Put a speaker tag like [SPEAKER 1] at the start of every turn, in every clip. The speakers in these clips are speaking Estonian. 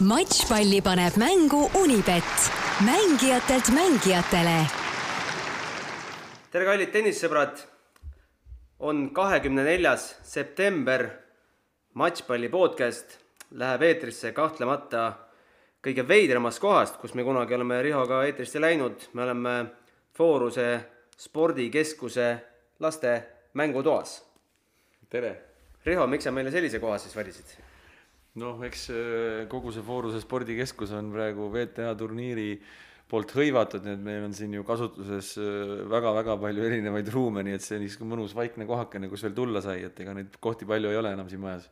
[SPEAKER 1] matšpalli paneb mängu Unibet, mängijatelt mängijatele.
[SPEAKER 2] tere, kallid tennissõbrad. on kahekümne neljas september. matšpalli podcast läheb eetrisse kahtlemata kõige veidramast kohast, kus me kunagi oleme Rihoga eetrisse läinud. me oleme Fooruse spordikeskuse laste mängutoas.
[SPEAKER 3] tere!
[SPEAKER 2] Riho, miks sa meile sellise koha siis valisid?
[SPEAKER 3] Noh, eks äh, kogu see Fooruse spordikeskus on praegu VTA turniiri poolt hõivatud, nii et meil on siin ju kasutuses väga-väga palju erinevaid ruume, nii et see niisugune mõnus vaikne kohakene, kus veel tulla sai, et ega neid kohti palju ei ole enam siin majas.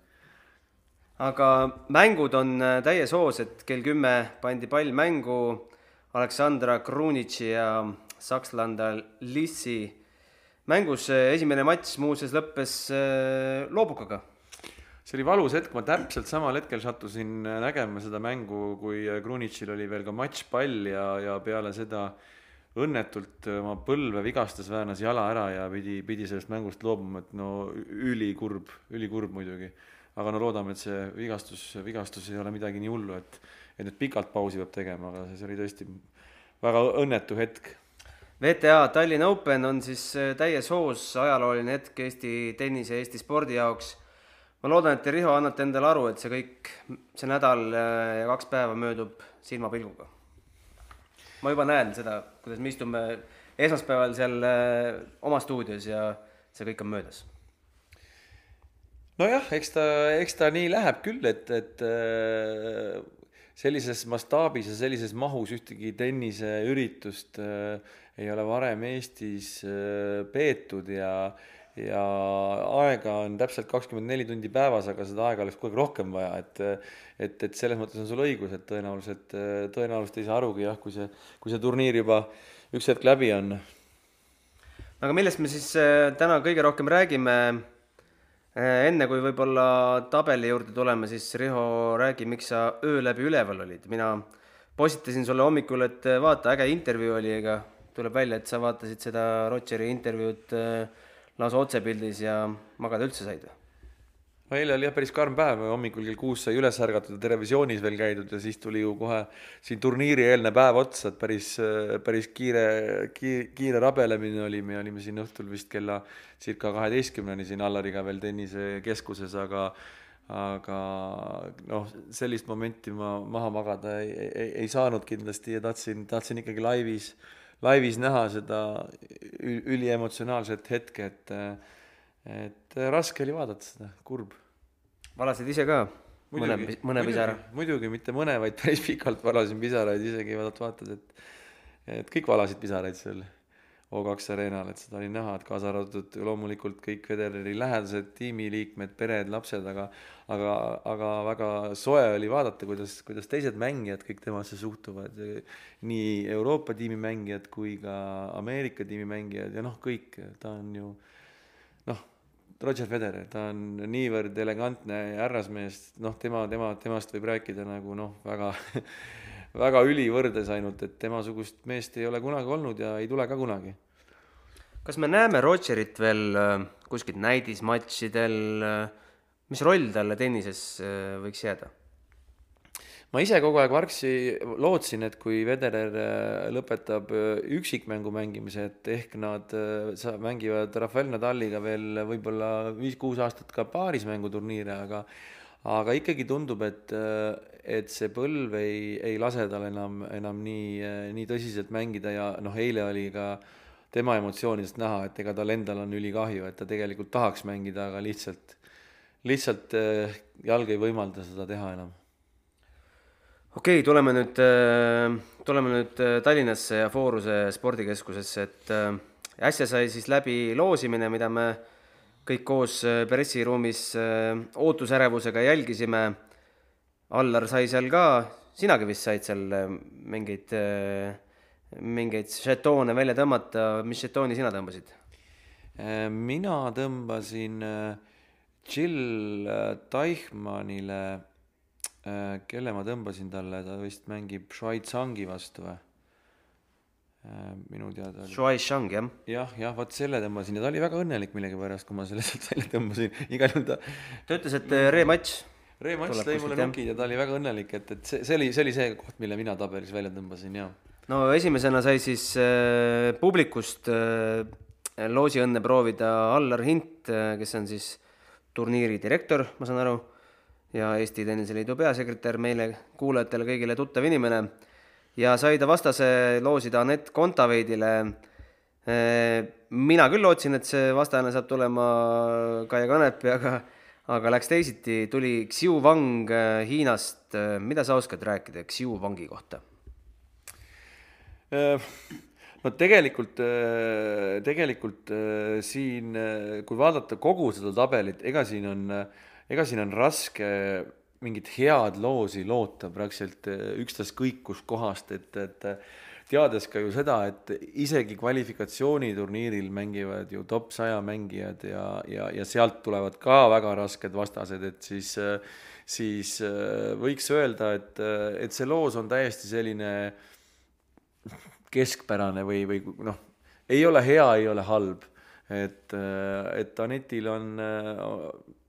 [SPEAKER 2] aga mängud on äh, täies hoos, et kell kümme pandi pall mängu Aleksandra Krunitši ja sakslanda Lissi mängus äh, esimene matš muuseas lõppes loobukaga
[SPEAKER 3] see oli valus hetk, ma täpselt samal hetkel sattusin nägema seda mängu, kui Krunitšil oli veel ka matšpall ja, ja peale seda õnnetult oma põlve vigastas, väänas jala ära ja pidi, pidi sellest mängust loobuma, et no ülikurb, ülikurb muidugi. aga no loodame, et see vigastus, vigastus ei ole midagi nii hullu, et, et nüüd pikalt pausi peab tegema, aga see oli tõesti väga õnnetu hetk
[SPEAKER 2] VTA Tallinna Open on siis täies hoos ajalooline hetk Eesti tennise, Eesti spordi jaoks ma loodan, et te, Riho, annate endale aru, et see kõik, see nädal äh, ja kaks päeva möödub silmapilguga. ma juba näen seda, kuidas me istume esmaspäeval seal äh, oma stuudios ja see kõik on möödas.
[SPEAKER 3] nojah, eks ta, eks ta nii läheb küll, et, et äh, sellises mastaabis ja sellises mahus ühtegi tenniseüritust ei ole varem Eestis peetud ja ja aega on täpselt kakskümmend neli tundi päevas, aga seda aega oleks kogu aeg rohkem vaja, et et, et selles mõttes on sul õigus, et tõenäoliselt, tõenäoliselt ei saa arugi jah, kui see, kui see turniir juba üks hetk läbi on.
[SPEAKER 2] aga millest me siis äh, täna kõige rohkem räägime? Äh, enne kui võib-olla tabeli juurde tuleme, siis Riho, räägi, miks sa öö läbi üleval olid, mina postitasin sulle hommikul, et vaata, äge intervjuu oli, ega tuleb välja, et sa vaatasid seda Rodgeri intervjuud äh, lausa otsepildis ja magada üldse said või?
[SPEAKER 3] no eile oli jah päris karm päev, hommikul kell kuus sai üles ärgatud ja televisioonis veel käidud ja siis tuli ju kohe siin turniiri eelne päev otsa, et päris, päris kiire, kiire, kiire rabelemine oli, me olime siin õhtul vist kella circa kaheteistkümneni siin Allariga veel tennisekeskuses, aga aga noh, sellist momenti ma maha magada ei, ei, ei saanud kindlasti ja tahtsin, tahtsin ikkagi laivis äh, laivis näha seda üliemotsionaalset hetke, et et raske oli vaadata seda, kurb.
[SPEAKER 2] valasid ise ka mõne, mõne pisara?
[SPEAKER 3] muidugi, mitte mõne, vaid päris pikalt valasin pisaraid, isegi vaatad, et et kõik valasid pisaraid seal O2 areenal, et seda oli näha, et kaasa arvatud loomulikult kõik Federeri lähedased, tiimiliikmed, pered, lapsed, aga aga, aga väga soe oli vaadata, kuidas, kuidas teised mängijad kõik temasse suhtuvad, nii Euroopa tiimi mängijad kui ka Ameerika tiimi mängijad ja noh, kõik, ta on ju noh, Roger Federer, ta on niivõrd elegantne härrasmees, noh, tema, tema, temast võib rääkida nagu noh, väga väga ülivõrdes ainult, et temasugust meest ei ole kunagi olnud ja ei tule ka kunagi.
[SPEAKER 2] kas me näeme Rodgerit veel äh, kuskil näidismatšidel, äh, mis roll talle tennises äh, võiks jääda?
[SPEAKER 3] ma ise kogu aeg vargsi lootsin, et kui Federer lõpetab üksikmängu mängimise, et ehk nad mängivad Rafael Nadaliga veel võib-olla viis-kuus aastat ka paarismänguturniire, aga aga ikkagi tundub, et, et see põlv ei, ei lase tal enam, enam nii, nii tõsiselt mängida ja noh, eile oli ka tema emotsioonidest näha, et ega tal endal on ülikahju, et ta tegelikult tahaks mängida, aga lihtsalt, lihtsalt eh, jalg ei võimalda seda teha enam.
[SPEAKER 2] okei okay,, tuleme nüüd, tuleme nüüd Tallinnasse ja Fooruse spordikeskusesse, et äsja sai siis läbi loosimine, mida me kõik koos pressiruumis ootusärevusega jälgisime Allar sai seal ka, sinagi vist said seal äh, mingeid, äh, mingeid žetoone välja tõmmata, mis žetooni sina tõmbasid?
[SPEAKER 3] Äh, mina tõmbasin Jill Teichmannile, kelle ma tõmbasin talle, ta vist mängib Shuai Tsangi vastu või? Minu teada
[SPEAKER 2] oli. Shuai Shang, jah?
[SPEAKER 3] jah, jah, vot selle tõmbasin ja ta oli väga õnnelik millegipärast, kui ma selle sealt välja tõmbasin, igal juhul ta.
[SPEAKER 2] ta ütles, et rematš
[SPEAKER 3] Reem Ants lõi mulle nukid ja ta oli väga õnnelik, et, et see, see oli, see oli see koht, mille mina tabelis välja tõmbasin, jaa.
[SPEAKER 2] no esimesena sai siis äh, publikust äh, loosiõnne proovida Allar Hint äh,, kes on siis turniiri direktor, ma saan aru, ja Eesti Tenniseliidu peasekretär, meile kuulajatele kõigile tuttav inimene, ja sai ta vastase loosida Anett Kontaveidile. Mina küll lootsin, et see vastane saab tulema Kaia Kanepi, aga aga läks teisiti, tuli Xiu Wang Hiinast, mida sa oskad rääkida Xiu Wangi kohta?
[SPEAKER 3] No tegelikult, tegelikult siin, kui vaadata kogu seda tabelit, ega siin on, ega siin on raske mingit head loosi loota praktiliselt ükstaskõik kuskohast, et, et teades ka ju seda, et isegi kvalifikatsiooniturniiril mängivad ju top saja mängijad ja, ja, ja sealt tulevad ka väga rasked vastased, et siis, siis äh, võiks öelda, et, et see loos on täiesti selline keskpärane või, või noh, ei ole hea, ei ole halb. et, et Anetil on,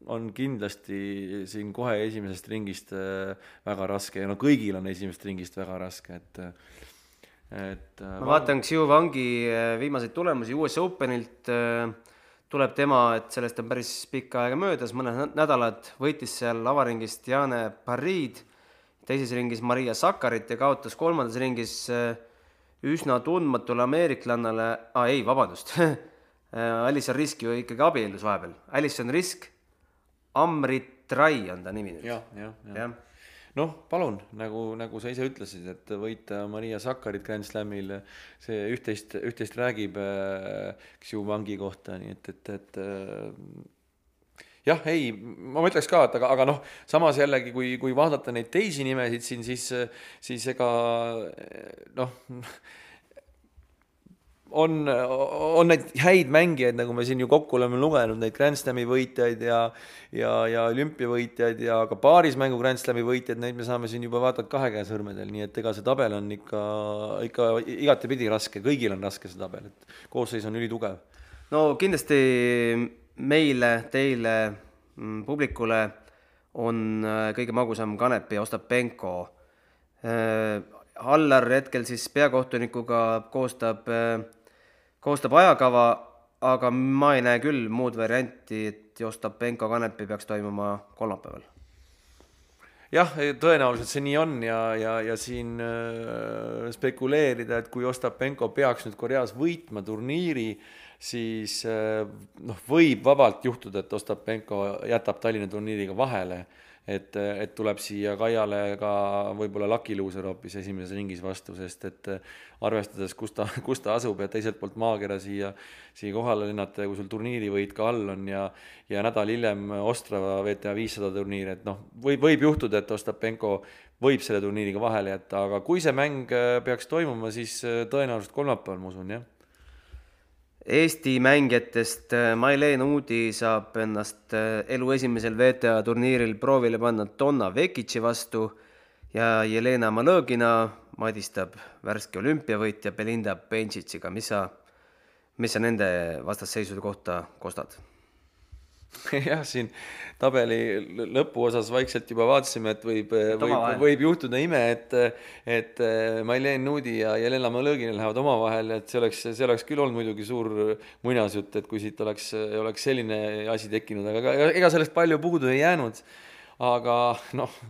[SPEAKER 3] on kindlasti siin kohe esimesest ringist äh, väga raske ja no kõigil on esimesest ringist väga raske, et
[SPEAKER 2] et äh, ma vaatan Xiu Wangi äh, viimaseid tulemusi US Openilt, tuleb tema, et sellest on päris pikka aega möödas, mõned nädalad võitis seal avaringist Jane Parid, teises ringis Maria Sakarit ja kaotas kolmandas ringis üsna tundmatule ameeriklannale, aa ei, vabandust Alison Risk ju ikkagi abiellus vahepeal, Alison Risk, Amrit Rai on ta nimi nüüd
[SPEAKER 3] ja,. jah, jah, jah ja noh, palun, nagu, nagu sa ise ütlesid, et võita Maria Sakarit Grand Slamil, see üht-teist, üht-teist räägib äh, Xiu Wangi kohta, nii et, et, et äh, jah, ei, ma ütleks ka, et aga, aga noh, samas jällegi, kui, kui vaadata neid teisi nimesid siin, siis, siis ega noh, on, on neid häid mängijaid, nagu me siin ju kokku oleme lugenud, neid Grand Slami võitjaid ja ja, ja olümpiavõitjaid ja ka paarismängu Grand Slami võitjaid, neid me saame siin juba vaadata kahe käe sõrmedel, nii et ega see tabel on ikka, ikka igatepidi raske, kõigil on raske see tabel, et koosseis on ülitugev.
[SPEAKER 2] no kindlasti meile, teile, mm, publikule on äh, kõige magusam Kanepi Ostapenko äh, Allar hetkel siis peakohtunikuga koostab äh, koostab ajakava, aga ma ei näe küll muud varianti, et Jostapenko Kanepi peaks toimuma kolmapäeval.
[SPEAKER 3] jah, tõenäoliselt see nii on ja, ja, ja siin äh, spekuleerida, et kui Ostapenko peaks nüüd Koreas võitma turniiri, siis äh, noh, võib vabalt juhtuda, et Ostapenko jätab Tallinna turniiriga vahele et, et tuleb siia Kaiale ka võib-olla lucky loser hoopis esimeses ringis vastu, sest et arvestades, kus ta, kus ta asub ja teiselt poolt maakera siia, siia kohale lennata ja kui sul turniirivõit ka all on ja ja nädal hiljem Ostrava WTA viissada turniir, et noh, võib, võib juhtuda, et Ostapenko võib selle turniiriga vahele jätta, aga kui see mäng peaks toimuma, siis tõenäoliselt kolmapäeval, ma usun, jah
[SPEAKER 2] Eesti mängijatest äh, Mailen Uudi saab ennast äh, elu esimesel WTA turniiril proovile panna Donna Vekici vastu ja Jelena Malõgina madistab värske olümpiavõitja Belinda Bencic'iga, mis sa, mis sa nende vastasseisude kohta kostad?
[SPEAKER 3] jah, siin tabeli lõpuosas vaikselt juba vaatasime, et võib, võib, võib juhtuda ime, et, et äh, Mailen Nuudi ja Jelena Malõgina lähevad omavahel, et see oleks, see oleks küll olnud muidugi suur muinasjutt, et kui siit oleks, oleks selline asi tekkinud, aga ega sellest palju puudu ei jäänud. aga noh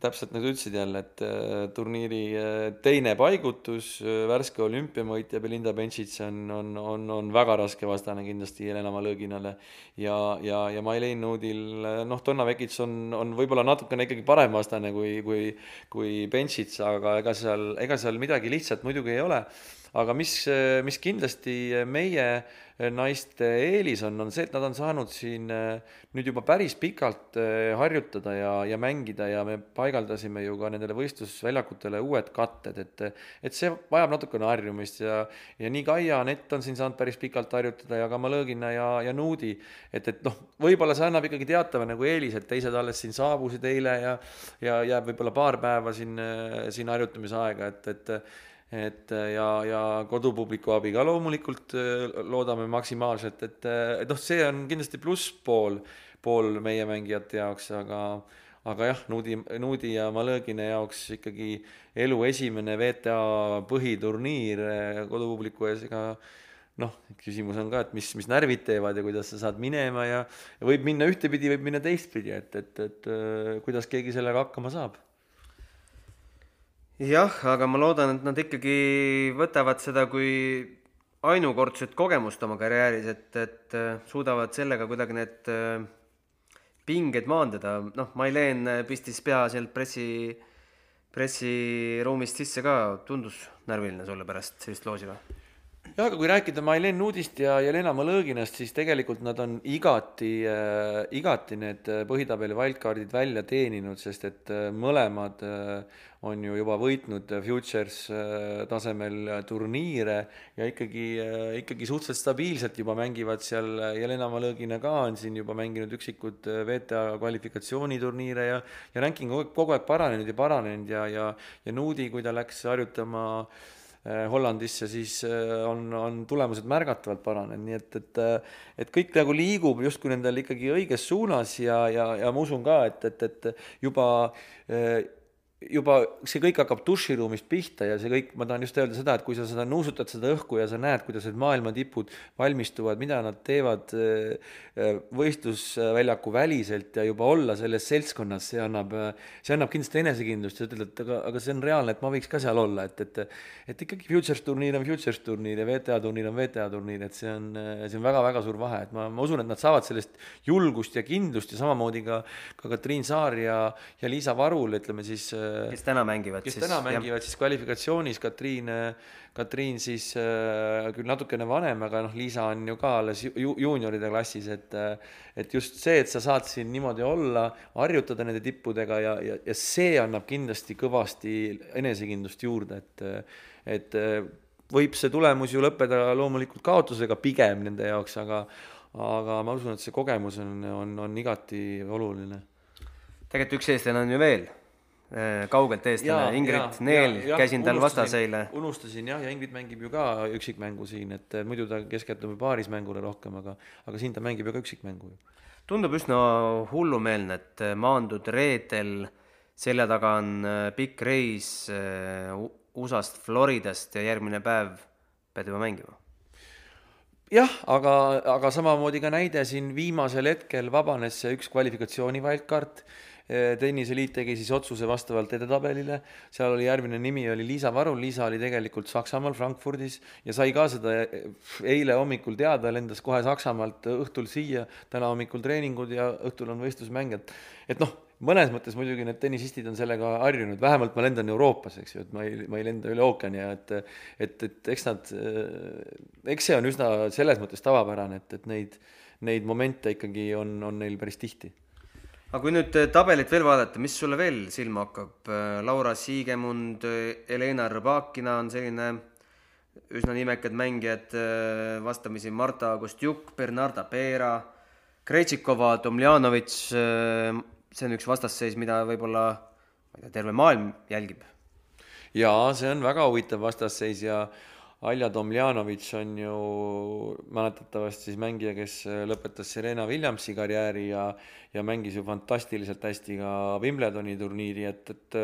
[SPEAKER 3] täpselt nagu ütlesid jälle, et äh, turniiri äh, teine paigutus, äh, värske olümpiavõitja Belinda Bencic on, on, on, on väga raske vastane kindlasti Jelena Malõginale ja, ja, ja Mailen Nuudil, noh, Donna Vekic on, on võib-olla natukene ikkagi parem vastane kui, kui, kui Bencic, aga ega seal, ega seal midagi lihtsat muidugi ei ole. Aga mis, mis kindlasti meie naiste eelis on, on see, et nad on saanud siin nüüd juba päris pikalt harjutada ja, ja mängida ja me paigaldasime ju ka nendele võistlusväljakutele uued katted, et et see vajab natukene harjumist ja ja nii Kaia Anett on siin saanud päris pikalt harjutada ja ka Malõgina ja, ja Nuudi, et, et noh, võib-olla see annab ikkagi teatava nagu eelise, et teised alles siin saabusid eile ja ja jääb võib-olla paar päeva siin, siin harjutamisaega, et, et et äh, ja, ja kodupubliku abi ka loomulikult äh, loodame maksimaalselt, et, äh, et noh, see on kindlasti plusspool, pool meie mängijate jaoks, aga aga jah, Nuudi, Nuudi ja Malõgine jaoks ikkagi elu esimene WTA põhiturniir kodupubliku ees, ega noh, küsimus on ka, et mis, mis närvid teevad ja kuidas sa saad minema ja, ja võib minna ühtepidi, võib minna teistpidi, et, et, et kuidas keegi sellega hakkama saab.
[SPEAKER 2] Jah, aga ma loodan, et nad ikkagi võtavad seda kui ainukordset kogemust oma karjääris, et, et äh, suudavad sellega kuidagi need äh, pinged maandada, noh, Mailen pistis pea sealt pressi, pressiruumist sisse ka, tundus närviline sulle pärast sellist loosi või?
[SPEAKER 3] Jah, aga kui rääkida Mailen Nuudist ja Jelena Malõginast, siis tegelikult nad on igati äh,, igati need äh, põhitabeli wildcardid välja teeninud, sest et äh, mõlemad äh, on ju juba võitnud Futures äh, tasemel turniire ja ikkagi äh,, ikkagi suhteliselt stabiilselt juba mängivad seal, Jelena Malõgina ka on siin juba mänginud üksikud äh, WTA kvalifikatsiooniturniire ja ja ranking kogu aeg paranenud ja paranenud ja, ja ja Nuudi, kui ta läks harjutama äh, Äh, Hollandisse, siis äh, on, on tulemused märgatavalt paranenud, nii et, et äh, et kõik nagu liigub justkui nendel ikkagi õiges suunas ja, ja, ja ma usun ka, et, et, et juba juba see kõik hakkab duširuumist pihta ja see kõik, ma tahan just öelda seda, et kui sa seda nuusutad seda õhku ja sa näed, kuidas need maailma tipud valmistuvad, mida nad teevad äh, äh, võistlusväljaku väliselt ja juba olla selles seltskonnas, see annab, see annab kindlasti enesekindlust. Ja ütled, et aga, aga see on reaalne, et ma võiks ka seal olla, et, et et ikkagi Futures turniir on Futures turniir ja VTA turniir on VTA turniir, et see on, see on väga-väga suur vahe, et ma, ma usun, et nad saavad sellest julgust ja kindlust ja samamoodi ka, ka Katriin Saar ja, ja Liisa Varul, ütleme siis
[SPEAKER 2] kes täna mängivad
[SPEAKER 3] kes siis, täna mängivad jah. siis kvalifikatsioonis, Katriin, Katriin siis äh, küll natukene vanem, aga noh, Liisa on ju ka alles ju, juunioride klassis, et et just see, et sa saad siin niimoodi olla, harjutada nende tippudega ja, ja, ja see annab kindlasti kõvasti enesekindlust juurde, et et võib see tulemus ju lõppeda loomulikult kaotusega pigem nende jaoks, aga aga ma usun, et see kogemus on, on, on igati oluline.
[SPEAKER 2] tegelikult üks eestlane on ju veel Äh, kaugelt eestlane, Ingrid Neel, käisin tal vastas eile.
[SPEAKER 3] unustasin jah, ja Ingrid mängib ju ka üksikmängu siin, et muidu ta keskendub paarismängule rohkem, aga, aga siin ta mängib ju ka üksikmängu.
[SPEAKER 2] tundub üsna hullumeelne, et maandud reedel, selja taga on äh, pikk reis äh, USA-st Floridast ja järgmine päev pead juba mängima
[SPEAKER 3] jah, aga, aga samamoodi ka näide siin viimasel hetkel vabanes see üks kvalifikatsiooni wildcard Eh, tenniseliit tegi siis otsuse vastavalt edetabelile, seal oli järgmine nimi oli Liisa Varul, Liisa oli tegelikult Saksamaal Frankfurdis ja sai ka seda eh, eile hommikul teada, lendas kohe Saksamaalt õhtul siia, täna hommikul treeningud ja õhtul on võistlusmäng, et et noh, mõnes mõttes muidugi need tennisistid on sellega harjunud, vähemalt ma lendan Euroopas, eks ju, et ma ei, ma ei lenda üle ookeani ja et et, et eks nad, eh, eks see on üsna selles mõttes tavapärane, et, et neid, neid momente ikkagi on, on neil päris tihti
[SPEAKER 2] aga kui nüüd äh, tabelit veel vaadata, mis sulle veel silma hakkab? Äh, Laura Siigemund, Helena äh, Rõbakina on selline üsna nimekad mängijad, vastamisi Marta Kostjuk, Bernarda Peera, Krejtšikova, Tomljanovitš, see on üks vastasseis, mida võib-olla ma ei tea, terve maailm jälgib.
[SPEAKER 3] jaa, see on väga huvitav vastasseis ja Alja Tomljanovitš on ju mäletatavasti siis mängija, kes lõpetas Serena Williamsi karjääri ja ja mängis ju fantastiliselt hästi ka Wimbledoni turniiri, et, et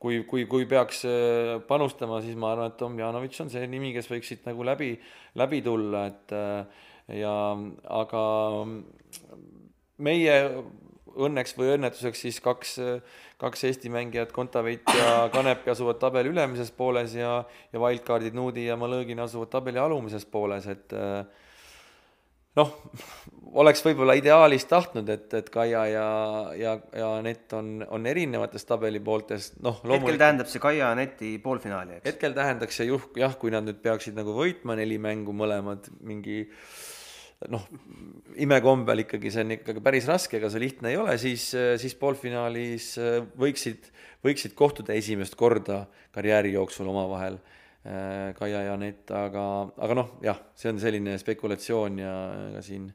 [SPEAKER 3] kui, kui, kui peaks äh, panustama, siis ma arvan, et Tomljanovitš on see nimi, kes võiks siit nagu läbi, läbi tulla, et äh, ja aga meie õnneks või õnnetuseks siis kaks, kaks Eesti mängijat, Kontaveit ja Kanepi asuvad tabeli ülemises pooles ja, ja wildcardid Nuudi ja Malõgin asuvad tabeli alumises pooles, et noh, oleks võib-olla ideaalis tahtnud, et, et Kaia ja, ja, ja Anett on, on erinevates tabelipooltes, noh
[SPEAKER 2] loomulikult hetkel tähendab see Kaia Aneti poolfinaali, eks?
[SPEAKER 3] hetkel tähendaks see juh-, jah, kui nad nüüd peaksid nagu võitma neli mängu mõlemad mingi äh, noh, imekombel ikkagi see on ikkagi päris raske, ega see lihtne ei ole, siis, siis poolfinaalis äh, võiksid, võiksid kohtuda esimest korda karjääri jooksul omavahel äh, Kaia ja Anett, aga, aga noh, jah, see on selline spekulatsioon ja ega siin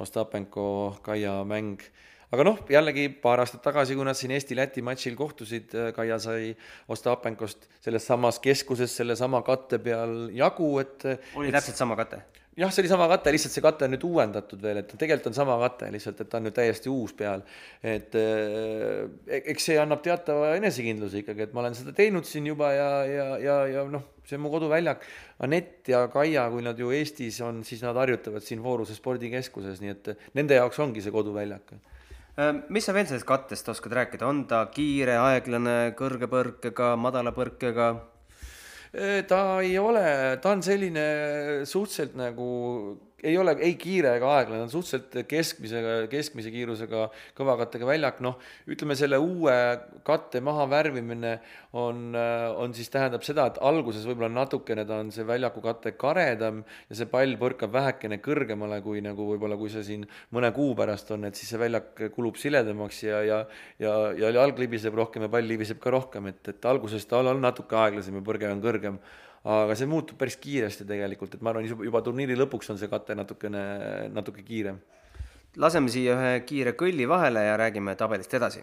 [SPEAKER 3] Ostapenko, Kaia mäng aga noh, jällegi paar aastat tagasi, kui nad siin Eesti-Läti matšil kohtusid, äh, Kaia sai Ostapenkost selles samas keskuses sellesama katte peal jagu, et
[SPEAKER 2] oli
[SPEAKER 3] et,
[SPEAKER 2] täpselt sama kate?
[SPEAKER 3] jah, see oli sama kate, lihtsalt see kate on nüüd uuendatud veel, et tegelikult on sama kate, lihtsalt et ta on nüüd täiesti uus peal. et äh, eks see annab teatava enesekindluse ikkagi, et ma olen seda teinud siin juba ja, ja, ja, ja noh, see on mu koduväljak. Anett ja Kaia, kui nad ju Eestis on, siis nad harjutavad siin Vooruse spordikeskuses, nii et nende jaoks ongi see koduväljak
[SPEAKER 2] mis sa veel sellest kattest oskad rääkida, on ta kiire, aeglane, kõrge põrkega, madala põrkega?
[SPEAKER 3] ta ei ole, ta on selline suhteliselt nagu ei ole ei kiire ega aeglane, on suhteliselt keskmise, keskmise kiirusega kõva kattega väljak, noh, ütleme selle uue katte maha värvimine on, on siis tähendab seda, et alguses võib-olla natukene ta on see väljaku kate karedam ja see pall põrkab vähekene kõrgemale kui nagu võib-olla, kui see siin mõne kuu pärast on, et siis see väljak kulub siledamaks ja, ja ja, ja jalg libiseb rohkem ja pall libiseb ka rohkem, et, et alguses ta on natuke aeglasem ja põrge on kõrgem aga see muutub päris kiiresti tegelikult, et ma arvan, juba turniiri lõpuks on see kate natukene, natuke kiirem.
[SPEAKER 2] laseme siia ühe kiire kõlli vahele ja räägime tabelist edasi.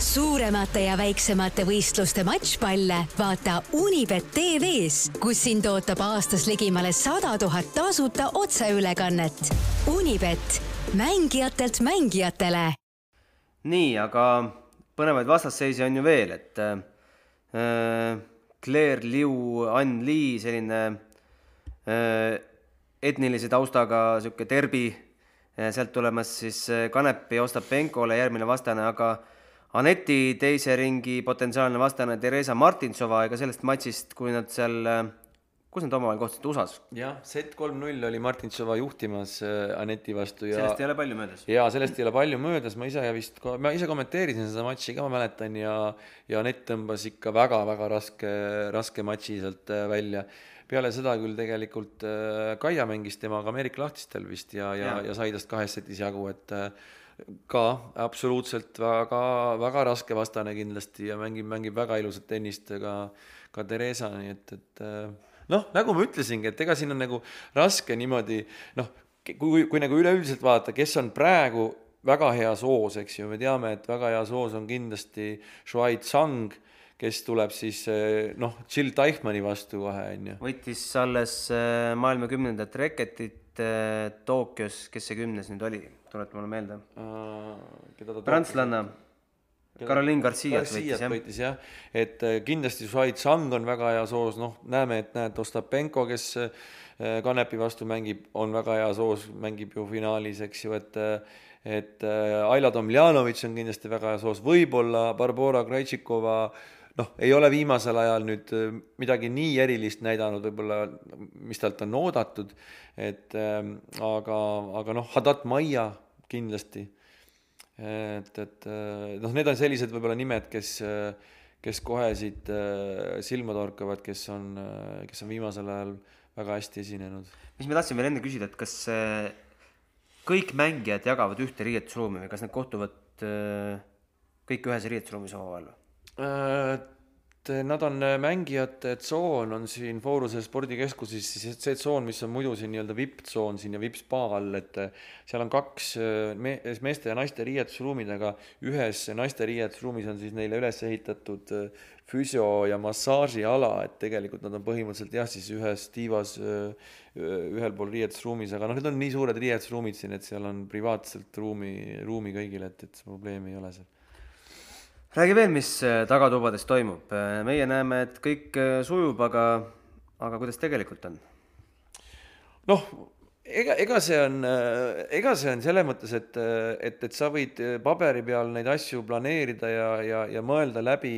[SPEAKER 1] suuremate ja väiksemate võistluste matšpalle vaata Unibet tv-s, kus sind ootab aastas ligimale sada tuhat tasuta otseülekannet. Unibet, mängijatelt mängijatele.
[SPEAKER 2] nii, aga põnevaid vastasseise on ju veel, et äh, Claire Liu, Ann Lee, selline äh, etnilise taustaga niisugune derbi, äh, sealt tulemas siis äh, Kanepi Ostapenkole järgmine vastane, aga Aneti teise ringi potentsiaalne vastane Theresa Martinsova, ega sellest matšist, kui nad seal kus nad omavahel kohtusid, USA-s?
[SPEAKER 3] jah, set kolm-null oli Martinsova juhtimas Aneti vastu ja
[SPEAKER 2] sellest ei ole palju möödas?
[SPEAKER 3] jaa, sellest ei ole palju möödas, ma ise vist, ma ise kommenteerisin seda matši ka, ma mäletan, ja ja Anett tõmbas ikka väga-väga raske, raske matši sealt välja. peale seda küll tegelikult Kaia mängis temaga Ameerika lahtistel vist ja, ja, ja, ja sai tast kahes setis jagu, et ka absoluutselt väga, väga raske vastane kindlasti ja mängib, mängib väga ilusat tennist ka, ka Theresa, nii et, et noh, nagu ma ütlesingi, et ega siin on nagu raske niimoodi noh, kui, kui nagu üleüldiselt vaadata, kes on praegu väga heas hoos, eks ju, me teame, et väga heas hoos on kindlasti Shuai Tsang, kes tuleb siis noh, Jill Teichmanni vastu kohe, on ju.
[SPEAKER 2] võitis alles äh, maailma kümnendat reketit äh, Tokyos, kes see kümnes nüüd oli, tuleta mulle meelde uh,. prantslanna Caroline Garciat
[SPEAKER 3] võitis, võitis jah, et äh, kindlasti Shuai Tsang on väga heas hoos, noh, näeme, et näed, Ostapenko, kes äh, Kanepi vastu mängib, on väga heas hoos, mängib ju finaalis, eks ju, et äh, et Aila Tomljanovitš on kindlasti väga heas hoos, võib-olla Barbora Krajtšikova noh, ei ole viimasel ajal nüüd midagi nii erilist näidanud, võib-olla mis talt on oodatud, et ähm, aga, aga noh, Hadat Maia kindlasti et, et noh, need on sellised võib-olla nimed, kes, kes kohe siit äh, silma torkavad, kes on, kes on viimasel ajal väga hästi esinenud.
[SPEAKER 2] mis ma tahtsin veel enne küsida, et kas kõik mängijad jagavad ühte riietusruumi või kas nad kohtuvad äh, kõik ühes riietusruumis omavahel?
[SPEAKER 3] Äh, et nad on äh, mängijate tsoon on siin Fooruse spordikeskuses siis see tsoon, mis on muidu siin nii-öelda vipp-tsoon siin ja vipp-spa all, et äh, seal on kaks me-, meeste ja naiste riietusruumid, aga ühes naiste riietusruumis on siis neile üles ehitatud füsio- ja massaažiala, et tegelikult nad on põhimõtteliselt jah, siis ühes tiivas ühel pool riietusruumis, aga noh, need on nii suured riietusruumid siin, et seal on privaatselt ruumi, ruumi kõigile, et, et probleemi ei ole seal
[SPEAKER 2] räägi veel, mis äh, tagatubades toimub, äh, meie näeme, et kõik äh, sujub, aga, aga kuidas tegelikult on?
[SPEAKER 3] noh, ega, ega see on, ega see on selles mõttes, et, et, et sa võid paberi peal neid asju planeerida ja, ja, ja mõelda läbi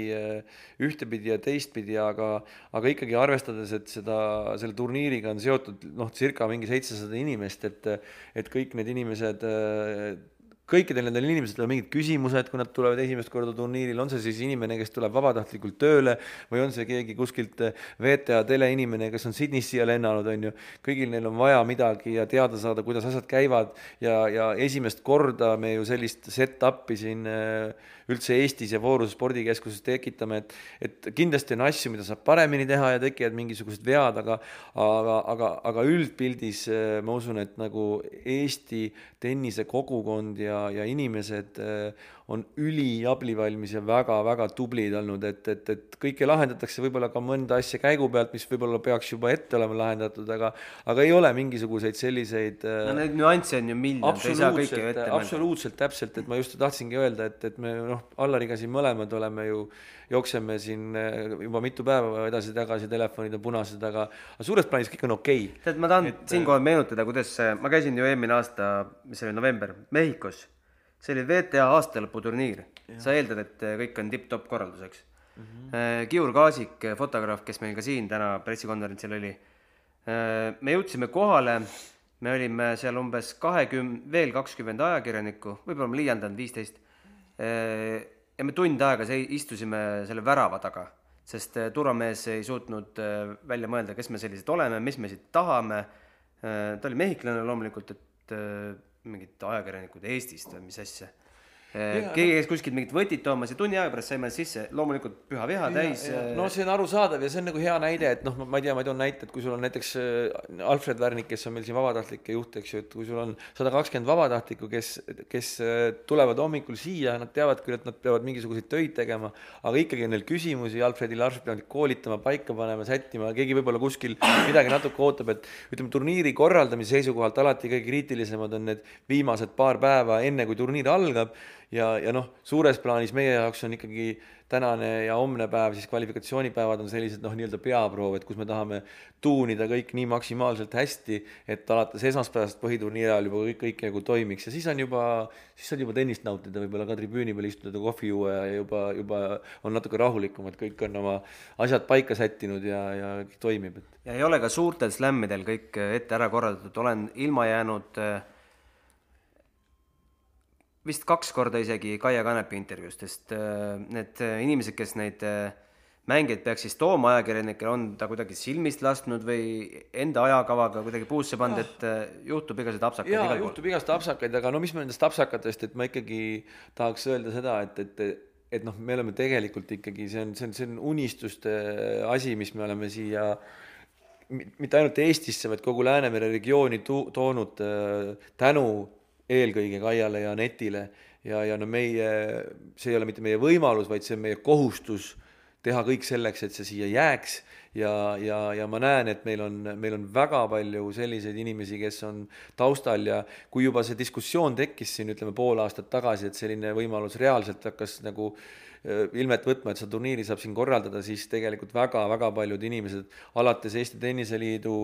[SPEAKER 3] ühtepidi ja teistpidi, aga, aga ikkagi arvestades, et seda, selle turniiriga on seotud noh, circa mingi seitsesada inimest, et, et kõik need inimesed kõikidel nendel inimestel on mingid küsimused, kui nad tulevad esimest korda turniiril, on see siis inimene, kes tuleb vabatahtlikult tööle või on see keegi kuskilt VTA teleinimene, kes on Sydneyst siia lennanud, on ju. kõigil neil on vaja midagi ja teada saada, kuidas asjad käivad ja, ja esimest korda me ju sellist set-up'i siin äh, üldse Eestis ja Vooruse spordikeskuses tekitame, et, et kindlasti on asju, mida saab paremini teha ja tekivad mingisugused vead, aga, aga, aga, aga üldpildis äh, ma usun, et nagu Eesti tennisekogukond ja, ja inimesed äh, on üliabivalmis ja väga-väga tublid olnud, et, et, et kõike lahendatakse võib-olla ka mõnda asja käigu pealt, mis võib-olla peaks juba ette olema lahendatud, aga aga ei ole mingisuguseid selliseid
[SPEAKER 2] no neid nüansse on ju miljon, ei saa kõike ju ette
[SPEAKER 3] mõelda. absoluutselt täpselt, et ma just tahtsingi öelda, et, et me noh, Allariga siin mõlemad oleme ju, jookseme siin eh, juba mitu päeva edasi-tagasi, telefonid on punased, aga aga suures plaanis kõik on okei okay..
[SPEAKER 2] tead, ma tahan et... siinkohal meenutada, kuidas ma käisin ju eelmine aasta, mis see oli, november, Mehhikos see oli VTA aastalõputurniir, sa eeldad, et äh, kõik on tipp-topp korraldus, eks mm. -hmm. Kiur Kaasik, äh, fotograaf, kes meil ka siin täna pressikonverentsil oli. me jõudsime kohale, me olime seal umbes kahekümne, veel kakskümmend ajakirjanikku, võib-olla ma liialdan, viisteist. ja me tund aega istusime selle värava taga, sest turvamees ei suutnud välja mõelda, kes me sellised oleme, mis me siit tahame. ta oli mehhiklane loomulikult, et mingid ajakirjanikud Eestist või mis asja keegi käis kuskilt mingit võtit toomas ja tunni aja pärast saime sisse, loomulikult püha viha täis.
[SPEAKER 3] no see on arusaadav ja see on nagu hea näide, et noh, ma ei tea, ma toon näite, et kui sul on näiteks äh, Alfred Värnik, kes on meil siin vabatahtlike juht, eks ju, et kui sul on sada kakskümmend vabatahtlikku, kes, kes äh, tulevad hommikul siia, nad teavad küll, et nad peavad mingisuguseid töid tegema, aga ikkagi on neil küsimusi, Alfredil, Alfred peab koolitama, paika panema, sättima, keegi võib-olla kuskil midagi natuke ootab, et ütleme, turniiri korraldamise seisukohalt alati kõige kriitilisemad on need viimased paar päeva, enne kui turniir algab ja, ja noh, suures plaanis meie jaoks on ikkagi tänane ja homne päev, siis kvalifikatsioonipäevad on sellised noh, nii-öelda peaproov, et kus me tahame tuunida kõik nii maksimaalselt hästi, et alates esmaspäevast põhiturniiri ajal juba kõik, kõik nagu toimiks ja siis on juba, siis on juba tennist nautida, võib-olla ka tribüüni peal istuda, kohvi juua ja juba, juba on natuke rahulikum, et kõik on oma asjad paika sättinud ja, ja kõik toimib, et.
[SPEAKER 2] ja ei ole ka suurtel slämmidel kõik ette ära korraldatud, olen ilma jäänud äh vist kaks korda isegi Kaia Kanepi intervjuust, sest äh, need äh, inimesed, kes neid äh, mängijaid peaks siis tooma ajakirjanikele, on ta kuidagi silmist lasknud või enda ajakavaga kuidagi puusse pannud, et juhtub igasuguseid apsakaid
[SPEAKER 3] jaa, juhtub igasuguseid apsakaid, aga no mis me nendest apsakatest, et ma ikkagi tahaks öelda seda, et, et et noh, me oleme tegelikult ikkagi, see on, see on, see on unistuste asi, mis me oleme siia mitte ainult Eestisse, vaid kogu Läänemere regiooni tu-, toonud tänu eelkõige Kaiale ja Netile. Ja, ja no meie, see ei ole mitte meie võimalus, vaid see on meie kohustus teha kõik selleks, et see siia jääks. Ja, ja, ja ma näen, et meil on, meil on väga palju selliseid inimesi, kes on taustal. Ja kui juba see diskussioon tekkis siin, ütleme pool aastat tagasi, et selline võimalus reaalselt hakkas nagu Äh, ilmet võtma, et seda turniiri saab siin korraldada, siis tegelikult väga-väga paljud inimesed, alates Eesti Tenniseliidu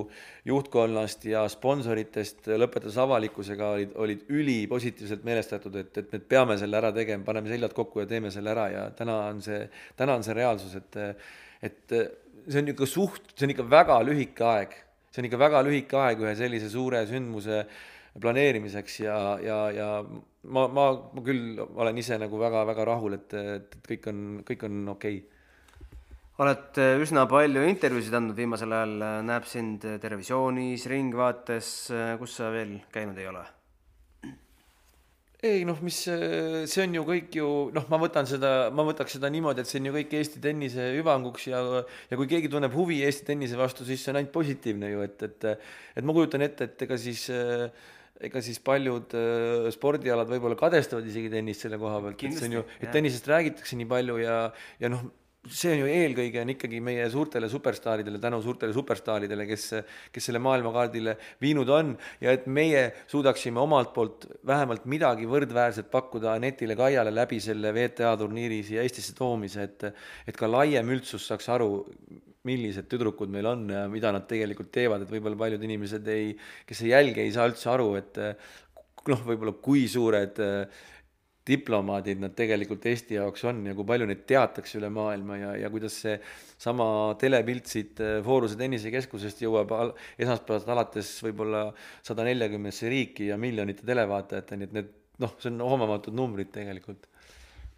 [SPEAKER 3] juhtkonnast ja sponsoritest, lõpetades avalikkusega, olid, olid ülipositiivselt meelestatud, et, et me peame selle ära tegema, paneme seljad kokku ja teeme selle ära ja täna on see, täna on see reaalsus, et et see on ikka suht, see on ikka väga lühike aeg, see on ikka väga lühike aeg ühe sellise suure sündmuse planeerimiseks ja, ja, ja ma, ma, ma küll olen ise nagu väga-väga rahul, et, et, et kõik on, kõik on okei okay.
[SPEAKER 2] oled äh, üsna palju intervjuusid andnud viimasel ajal, äh, näeb sind Terevisioonis, Ringvaates, äh, kus sa veel käinud ei ole?
[SPEAKER 3] ei noh, mis see on ju kõik ju noh, ma võtan seda, ma võtaks seda niimoodi, et see on ju kõik Eesti tennise hüvanguks ja ja kui keegi tunneb huvi Eesti tennise vastu, siis see on ainult positiivne ju, et, et et ma kujutan ette, et ega siis äh, ega siis paljud äh, spordialad võib-olla kadestavad isegi tennist selle koha pealt, et see on ju, et tennisest räägitakse nii palju ja, ja noh, see on ju eelkõige on ikkagi meie suurtele superstaaridele, tänu suurtele superstaaridele, kes, kes selle maailmakaardile viinud on. Ja et meie suudaksime omalt poolt vähemalt midagi võrdväärset pakkuda Anetile Kaiale läbi selle VTA turniiri siia Eestisse toomise, et et ka laiem üldsus saaks aru, millised tüdrukud meil on ja mida nad tegelikult teevad, et võib-olla paljud inimesed ei, kes ei jälgi, ei saa üldse aru, et noh, võib-olla kui suured äh, diplomaadid nad tegelikult Eesti jaoks on ja kui palju neid teatakse üle maailma ja, ja kuidas see sama telepilt siit äh, Fooruse tennisekeskusest jõuab al esmaspäevast alates võib-olla sada neljakümnesse riiki ja miljonite televaatajateni, et need noh, see on hoomamatud numbrid tegelikult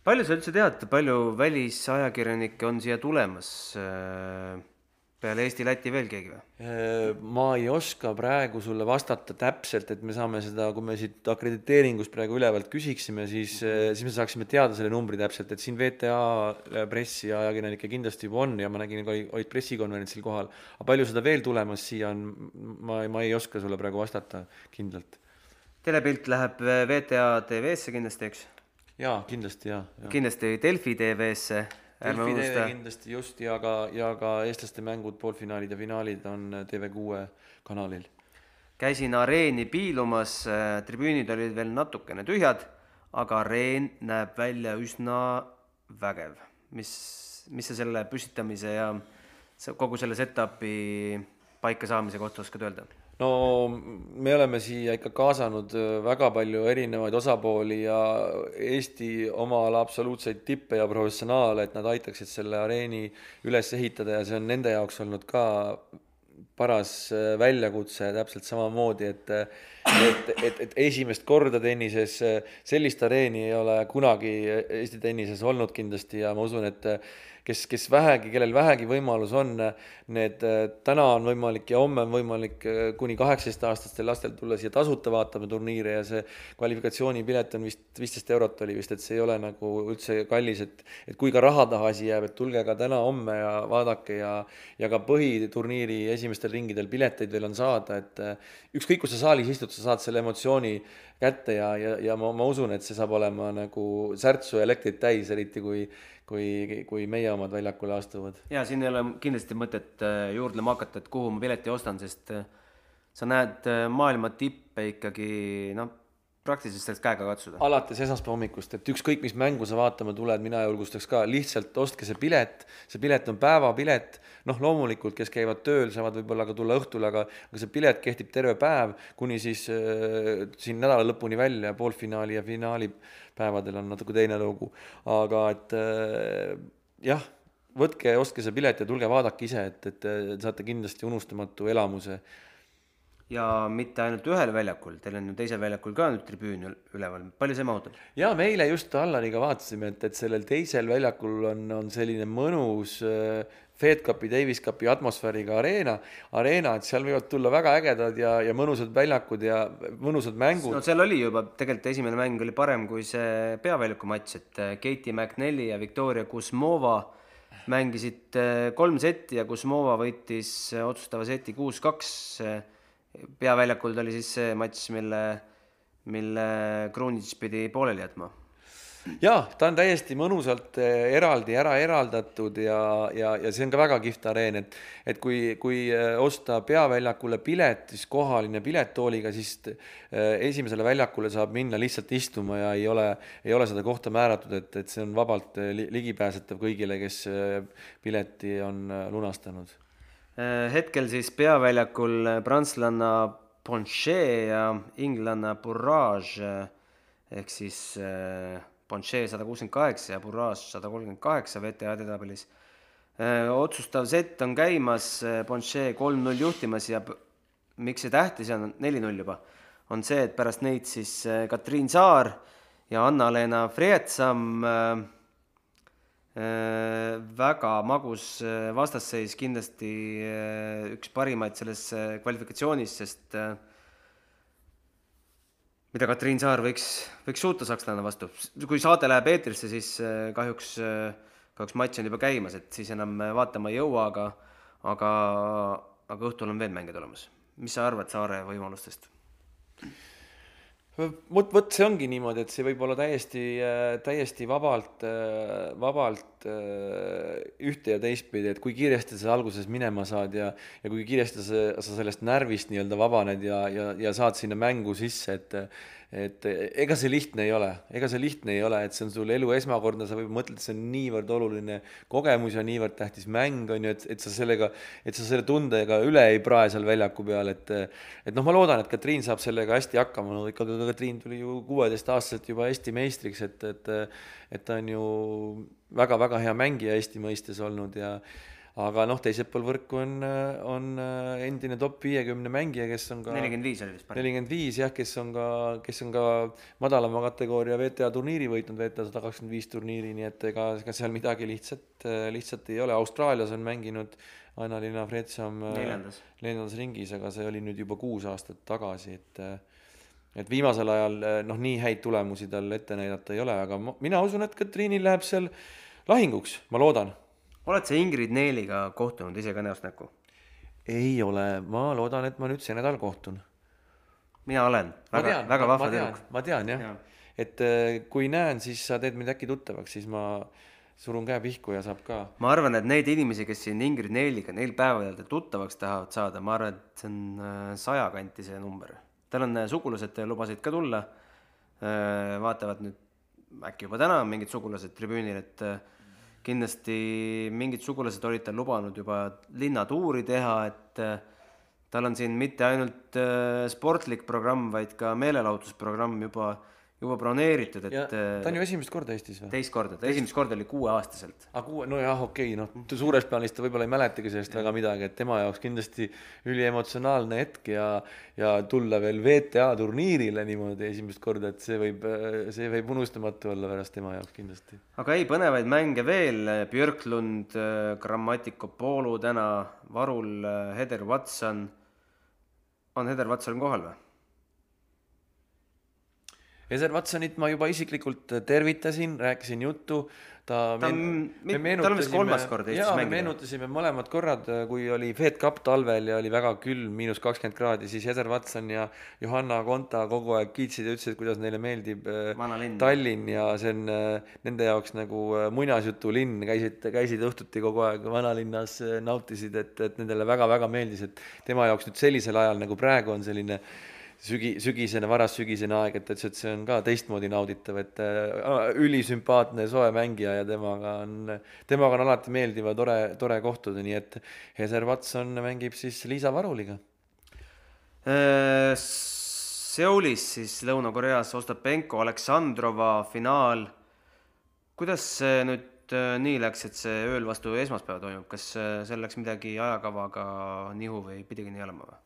[SPEAKER 2] palju sa üldse tead, palju välisajakirjanikke on siia tulemas? Äh, peale Eesti, Läti veel keegi või?
[SPEAKER 3] Äh, ma ei oska praegu sulle vastata täpselt, et me saame seda, kui me siit akrediteeringust praegu ülevalt küsiksime, siis, äh, siis me saaksime teada selle numbri täpselt, et siin VTA pressi ja ajakirjanikke kindlasti juba on ja ma nägin, olid pressikonverentsil kohal. aga palju seda veel tulemas siia on, ma, ma ei oska sulle praegu vastata kindlalt.
[SPEAKER 2] telepilt läheb VTA TV-sse kindlasti, eks?
[SPEAKER 3] jaa, kindlasti jaa ja..
[SPEAKER 2] kindlasti Delfi TV-sse, ärme unusta.
[SPEAKER 3] kindlasti just ja ka, ja ka eestlaste mängud, poolfinaalid ja finaalid on TV6 kanalil.
[SPEAKER 2] käisin areeni piilumas, tribüünid olid veel natukene tühjad, aga areen näeb välja üsna vägev. mis, mis sa selle püstitamise ja kogu selle setup'i paika saamise kohta oskad öelda?
[SPEAKER 3] No me oleme siia ikka kaasanud äh, väga palju erinevaid osapooli ja Eesti oma ala absoluutseid tippe ja professionaale, et nad aitaksid selle areeni üles ehitada ja see on nende jaoks olnud ka paras äh, väljakutse täpselt samamoodi, et et, et, et esimest korda tennises äh, sellist areeni ei ole kunagi Eesti tennises olnud kindlasti ja ma usun, et äh, kes, kes vähegi, kellel vähegi võimalus on, need äh, täna on võimalik ja homme on võimalik äh, kuni kaheksateistaastastel lastel tulla siia tasuta vaatama turniire ja see kvalifikatsioonipilet on vist viisteist eurot oli vist, et see ei ole nagu üldse kallis, et et kui ka raha taha asi jääb, et tulge ka täna-homme ja vaadake ja ja ka põhiturniiri esimestel ringidel pileteid veel on saada, et äh, ükskõik, kus sa saalis istud, sa saad selle emotsiooni kätte ja, ja, ja ma, ma usun, et see saab olema nagu särtsu elektrit täis, eriti kui kui, kui meie omad väljakule astuvad.
[SPEAKER 2] ja siin ei ole kindlasti mõtet äh, juurdlema hakata, et kuhu ma pileti ostan, sest äh, sa näed äh, maailma tippe ikkagi noh, praktiliselt sellest käega katsuda.
[SPEAKER 3] alates esmaspäeva hommikust, et ükskõik, mis mängu sa vaatama tuled, mina julgustaks ka, lihtsalt ostke see pilet, see pilet on päevapilet, noh, loomulikult, kes käivad tööl, saavad võib-olla ka tulla õhtul, aga aga see pilet kehtib terve päev kuni siis äh, siin nädala lõpuni välja, poolfinaali ja finaali päevadel on natuke teine lugu, aga et äh, jah, võtke, ostke see pilet ja tulge vaadake ise, et, et äh, saate kindlasti unustamatu elamuse
[SPEAKER 2] ja mitte ainult ühel väljakul, teil on ju teisel väljakul ka nüüd tribüün ül- üleval, palju see mahutab?
[SPEAKER 3] ja me eile just Allariga vaatasime, et, et sellel teisel väljakul on, on selline mõnus äh, Fed Cupi, Davis Cupi atmosfääriga areena, areena, et seal võivad tulla väga ägedad ja, ja mõnusad väljakud ja mõnusad mängud
[SPEAKER 2] no seal oli juba, tegelikult esimene mäng oli parem kui see peaväljaku matš, et äh, Katie McNally ja Victoria Kuzmova mängisid äh, kolm setti ja Kuzmova võitis äh, otsustava seti kuus-kaks. Peaväljakul oli siis see matš, mille, mille Krunic pidi pooleli jätma
[SPEAKER 3] jaa, ta on täiesti mõnusalt eh, eraldi ära eraldatud ja, ja, ja see on ka väga kihvt areen, et et kui, kui eh, osta peaväljakule pilet, siis kohaline pilettooliga, siis eh, esimesele väljakule saab minna lihtsalt istuma ja ei ole, ei ole seda kohta määratud, et, et see on vabalt li- ligipääsetav kõigile, kes pileti on lunastanud.
[SPEAKER 2] Äh, hetkel siis peaväljakul äh, prantslanna Ponchet ja inglanna Bourrage äh, ehk siis Ponchet sada kuuskümmend kaheksa ja Bourrage sada kolmkümmend kaheksa VTA edetabelis. otsustav sett on käimas, Ponchet kolm-null juhtimas ja miks see tähtis on, neli-null juba, on see, et pärast neid siis Katriin Saar ja Anna-Leena Freetsam Äh, väga magus äh, vastasseis, kindlasti äh, üks parimaid selles äh, kvalifikatsioonis, sest äh, mida Katriin Saar võiks, võiks suuta sakslane vastu. kui saade läheb eetrisse, siis äh, kahjuks, kahjuks matš on juba käimas, et siis enam äh, vaatama ei jõua, aga aga, aga õhtul on veel mänge tulemas. mis sa arvad Saare võimalustest?
[SPEAKER 3] vot, vot see ongi niimoodi, et see võib olla täiesti, täiesti vabalt, vabalt äh, ühte ja teistpidi, et kui kiiresti sa alguses minema saad ja, ja kui kiiresti sa, sa sellest närvist nii-öelda vabaned ja, ja, ja saad sinna mängu sisse, et et ega see lihtne ei ole, ega see lihtne ei ole, et see on sul elu esmakordne, sa võib-olla mõtled, et see on niivõrd oluline kogemus ja niivõrd tähtis mäng on ju, et, et sa sellega, et sa selle tundega üle ei prae seal väljaku peal, et et noh, ma loodan, et Katriin saab sellega hästi hakkama, no ikkagi Katriin tuli ju kuueteistaastaselt juba Eesti meistriks, et, et et ta on ju väga-väga hea mängija Eesti mõistes olnud ja aga noh, teisel pool võrku on, on endine top viiekümne mängija, kes on ka
[SPEAKER 2] nelikümmend viis oli vist parim.
[SPEAKER 3] nelikümmend viis jah, kes on ka, kes on ka madalama kategooria VTA turniiri võitnud, VTA sada kakskümmend viis turniiri, nii et ega, ega seal midagi lihtsat, lihtsalt ei ole, Austraalias on mänginud Anna-Liina Fredsam
[SPEAKER 2] Neljandas.
[SPEAKER 3] neljandas ringis, aga see oli nüüd juba kuus aastat tagasi, et et viimasel ajal noh, nii häid tulemusi tal ette näidata ei ole, aga ma, mina usun, et Katriinil läheb seal lahinguks, ma loodan
[SPEAKER 2] oled sa Ingrid Neeliga kohtunud ise ka näost näkku?
[SPEAKER 3] ei ole, ma loodan, et ma nüüd see nädal kohtun
[SPEAKER 2] mina olen, väga, väga vahva tüdruk.,
[SPEAKER 3] ma tean jah ja., et äh, kui näen, siis sa teed mind äkki tuttavaks, siis ma surun käe pihku ja saab ka.
[SPEAKER 2] ma arvan, et neid inimesi, kes siin Ingrid Neeliga neil päevadel tuttavaks tahavad saada, ma arvan, et see on äh, saja kanti see number. Tal on sugulased lubasid ka tulla. vaatavad nüüd äkki juba täna mingid sugulased tribüünil, et kindlasti mingid sugulased olid tal lubanud juba linnatuuri teha, et tal on siin mitte ainult äh, sportlik programm, vaid ka meelelahutusprogramm juba, juba broneeritud, et.
[SPEAKER 3] ta on ju esimest korda Eestis või?
[SPEAKER 2] teist korda, ta esimest korda oli kuueaastaselt.
[SPEAKER 3] aa, kuue, nojah, okei okay,, noh, suures plaanis ta võib-olla ei mäletagi sellest väga midagi, et tema jaoks kindlasti üliemotsionaalne hetk ja, ja tulla veel VTA turniirile niimoodi esimest korda, et see võib, see võib unustamatu olla pärast tema jaoks kindlasti.
[SPEAKER 2] aga ei, põnevaid mänge veel, Björklund, Grammatiko Poolu täna, Varul, Heder Watson on Heder Watson kohal või?
[SPEAKER 3] Eder Watsonit ma juba isiklikult tervitasin, rääkisin juttu,
[SPEAKER 2] ta, ta on, tal on vist kolmas kord Eestis
[SPEAKER 3] mängida. meenutasime mõlemad korrad, kui oli Fed Cup talvel ja oli väga külm, miinus kakskümmend kraadi, siis Eder Watson ja Johanna Konta kogu aeg kiitsid ja ütlesid, kuidas neile meeldib äh. Tallinn ja see on äh, nende jaoks nagu äh, muinasjutulinn, käisid, käisid õhtuti kogu aeg vanalinnas, nautisid, et, et nendele väga-väga meeldis, et tema jaoks nüüd sellisel ajal nagu praegu on selline sügi, sügisene, varassügisene aeg, et ta ütles, et see on ka teistmoodi nauditav, et äh, ülisümpaatne soe mängija ja temaga on, temaga on alati meeldiv ja tore, tore kohtuda, nii et Heser Watson mängib siis Liisa Varuliga.
[SPEAKER 2] Äh, Seulis siis Lõuna-Koreas Ostapenko, Aleksandrova finaal. kuidas see nüüd äh, nii läks, et see ööl vastu esmaspäeva toimub, kas äh, seal läks midagi ajakavaga nihu või pidigi nii olema või?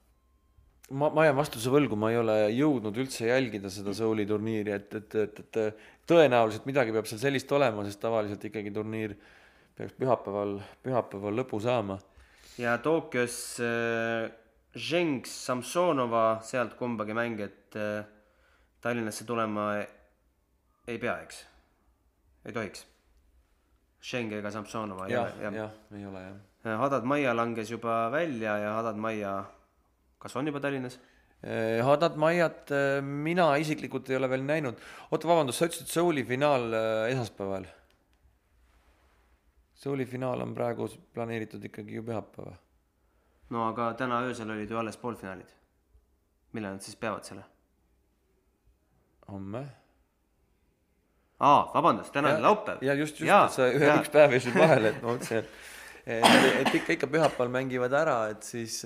[SPEAKER 3] Ma, ma jään vastuse võlgu, ma ei ole jõudnud üldse jälgida seda Souli turniiri, et, et, et, et tõenäoliselt midagi peab seal sellist olema, sest tavaliselt ikkagi turniir peaks pühapäeval, pühapäeval lõpu saama.
[SPEAKER 2] ja Tokyos äh, Zheng Samsonova sealt kumbagi mängijat äh, Tallinnasse tulema ei, pea, eks? ei tohiks? Zheng ega Samsonova
[SPEAKER 3] ja, ei ole? jah, ei ole jah.
[SPEAKER 2] Hadad Maia langes juba välja ja Hadad Maia kas on juba Tallinnas?
[SPEAKER 3] Eh, Hadat Maiat eh, mina isiklikult ei ole veel näinud. oota, vabandust, sa ütlesid Souli finaal eh, esmaspäeval? Souli finaal on praegu planeeritud ikkagi ju pühapäeva.
[SPEAKER 2] no aga täna öösel olid ju alles poolfinaalid. millal nad siis peavad selle?
[SPEAKER 3] homme.
[SPEAKER 2] aa, vabandust, täna on laupäev.
[SPEAKER 3] ja just, just, et sa ühe, üks päev jäi sul vahele, et ma mõtlesin, et et ikka, ikka pühapäeval mängivad ära, et siis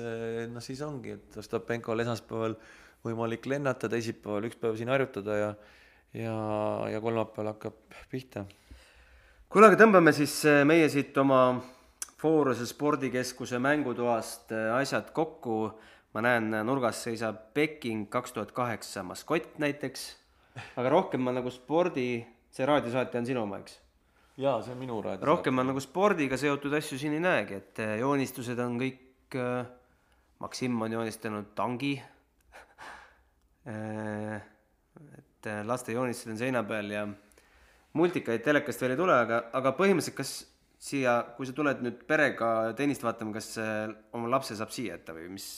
[SPEAKER 3] noh, siis ongi, et Ostapenkol esmaspäeval võimalik lennata, teisipäeval üks päev siin harjutada ja ja, ja kolmapäeval hakkab pihta.
[SPEAKER 2] kuule, aga tõmbame siis äh, meie siit oma Fooruse spordikeskuse mängutoast asjad kokku. ma näen, nurgas seisab Peking kaks tuhat kaheksa maskott näiteks, aga rohkem ma nagu spordi, see raadiosaate on sinu oma, eks
[SPEAKER 3] jaa, see on minu raadio.
[SPEAKER 2] rohkem ma nagu spordiga seotud asju siin ei näegi, et eh, joonistused on kõik äh,, Maksim on joonistanud tangi äh, et laste joonistused on seina peal ja multikaid telekast veel ei tule, aga, aga põhimõtteliselt kas siia, kui sa tuled nüüd perega tennist vaatama, kas oma lapse saab siia jätta või mis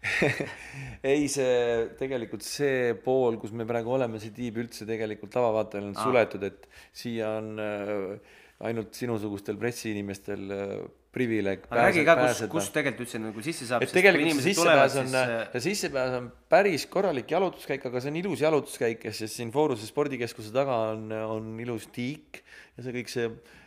[SPEAKER 3] ei, see tegelikult see pool, kus me praegu oleme, see tiib üldse tegelikult tavavaatajal on ah. suletud, et siia on äh, ainult sinusugustel pressiinimestel äh, privileeg
[SPEAKER 2] aga räägi ka, kus, kus tegelikult üldse nagu sisse saab.
[SPEAKER 3] et tegelikult see sissepääs on siis..., see sissepääs on päris korralik jalutuskäik, aga see on ilus jalutuskäik, sest siin Fooruse spordikeskuse taga on, on ilus tiik ja see kõik see Äh,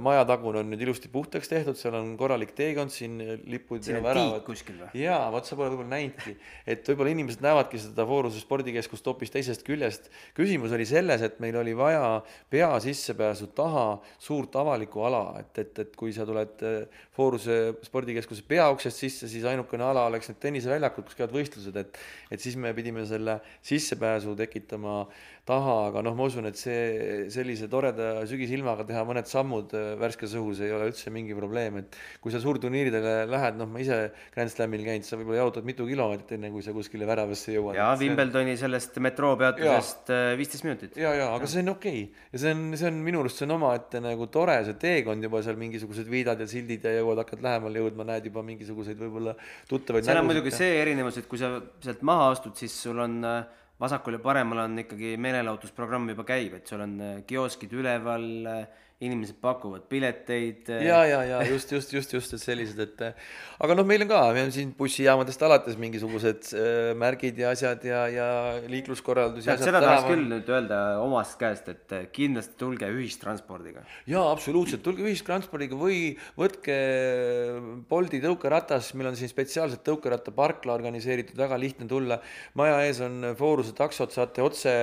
[SPEAKER 3] majatagune on nüüd ilusti puhtaks tehtud, seal on korralik teekond, siin lipud
[SPEAKER 2] siin ja väravad. kuskil või?
[SPEAKER 3] jaa, vot sa pole võib-olla näinudki, et võib-olla inimesed näevadki seda Fooruse spordikeskust hoopis teisest küljest. küsimus oli selles, et meil oli vaja pea sissepääsu taha suurt avalikku ala, et, et, et kui sa tuled äh, Fooruse spordikeskuse peauksest sisse, siis ainukene ala oleks need tenniseväljakud, kus käivad võistlused, et et siis me pidime selle sissepääsu tekitama taha, aga noh, ma usun, et see sellise toreda sügisilmaga teha mõned sammud äh, värskes õhus ei ole üldse mingi probleem, et kui sa suurturniiridele lähed, noh, ma ise Grand Slamil käinud, sa võib-olla jalutad mitu kilomeetrit, enne kui sa kuskile väravasse jõuad.
[SPEAKER 2] jaa, Wimbledoni sellest metroopeatusest äh, viisteist minutit.
[SPEAKER 3] ja, ja aga ja. see on okei okay. ja see on, see on minu arust, see on omaette nagu tore, see teekond juba seal mingisugused viidad ja sildid ja jõuad, hakkad lähemale jõudma, näed juba mingisuguseid võib-olla tuttavaid
[SPEAKER 2] seal on muidugi see erinevus, et kui sa sealt maha astud, siis sul on äh, vasakul ja paremal on ikkagi meelelahutusprogramm juba käib, et sul on äh, kioskid üleval, äh, inimesed pakuvad pileteid.
[SPEAKER 3] Äh, ja, ja, ja just, just, just, just, et sellised, et aga noh, meil on ka, meil on siin bussijaamadest alates mingisugused äh, märgid ja asjad ja, ja liikluskorraldus.
[SPEAKER 2] seda tahaks küll nüüd öelda omast käest, et kindlasti tulge ühistranspordiga.
[SPEAKER 3] jaa, absoluutselt, tulge ühistranspordiga või võtke Bolti tõukeratas, meil on siin spetsiaalselt tõukerattaparkla organiseeritud, väga lihtne tulla. maja ees on Fooruse taksod, saate otse,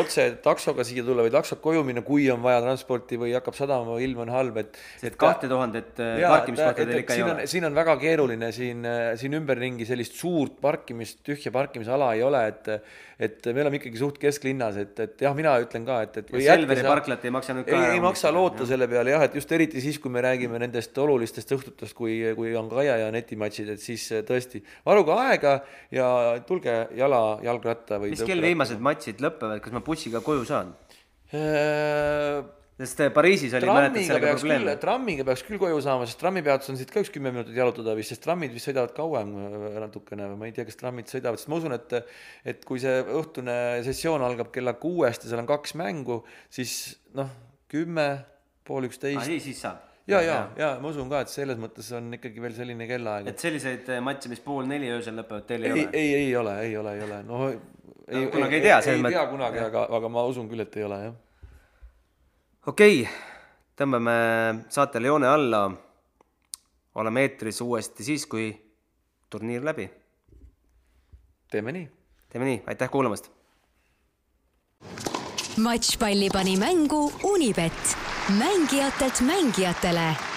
[SPEAKER 3] otse taksoga siia tulla või taksot koju minna, kui on vaja transporti või hakkab sadama või ilm on halb, et.
[SPEAKER 2] et kahte tuhandet äh, parkimiskohta teil ikka
[SPEAKER 3] ei ole? siin on väga keeruline, siin, äh, siin ümberringi sellist suurt parkimist, tühja parkimisala ei ole, et, et me oleme ikkagi suht kesklinnas, et, et jah, mina ütlen ka, et, et.
[SPEAKER 2] Selveri parklat ei maksa nüüd
[SPEAKER 3] ka. ei, ei maksa loota jah. selle peale jah, et just eriti siis, kui me räägime nendest olulistest õhtutest, kui, kui on Kaia ja netimatšid, et siis äh, tõesti varuge aega ja tulge jala, jalgratta või.
[SPEAKER 2] mis kell viimased matšid lõpevad, kas ma bussiga koju saan? Sest äh, Pariisis oli mäletad sellega probleeme.
[SPEAKER 3] trammiga peaks küll koju saama, sest trammipeatus on siit ka üks kümme minutit jalutada vist, sest trammid vist sõidavad kauem äh, natukene või ma ei tea, kas trammid sõidavad, sest ma usun, et et kui see õhtune sessioon algab kella kuuest ja seal on kaks mängu, siis noh, kümme, pool üksteist.
[SPEAKER 2] aa, siis saab
[SPEAKER 3] ja, ja, ja ma usun ka, et selles mõttes on ikkagi veel selline kellaaeg.
[SPEAKER 2] et selliseid äh, matše, mis pool neli öösel lõpevad, teil
[SPEAKER 3] ei,
[SPEAKER 2] ei
[SPEAKER 3] ole? ei, ei ole, ei ole, ei ole, no
[SPEAKER 2] ei, kunagi ei tea.
[SPEAKER 3] ei, ei tea kunagi, aga, aga ma usun küll, et ei ole, jah
[SPEAKER 2] okei okay,, tõmbame saatele joone alla. oleme eetris uuesti siis, kui turniir läbi.
[SPEAKER 3] teeme nii.
[SPEAKER 2] teeme nii, aitäh kuulamast.
[SPEAKER 1] matšpalli pani mängu Unibet, mängijatelt mängijatele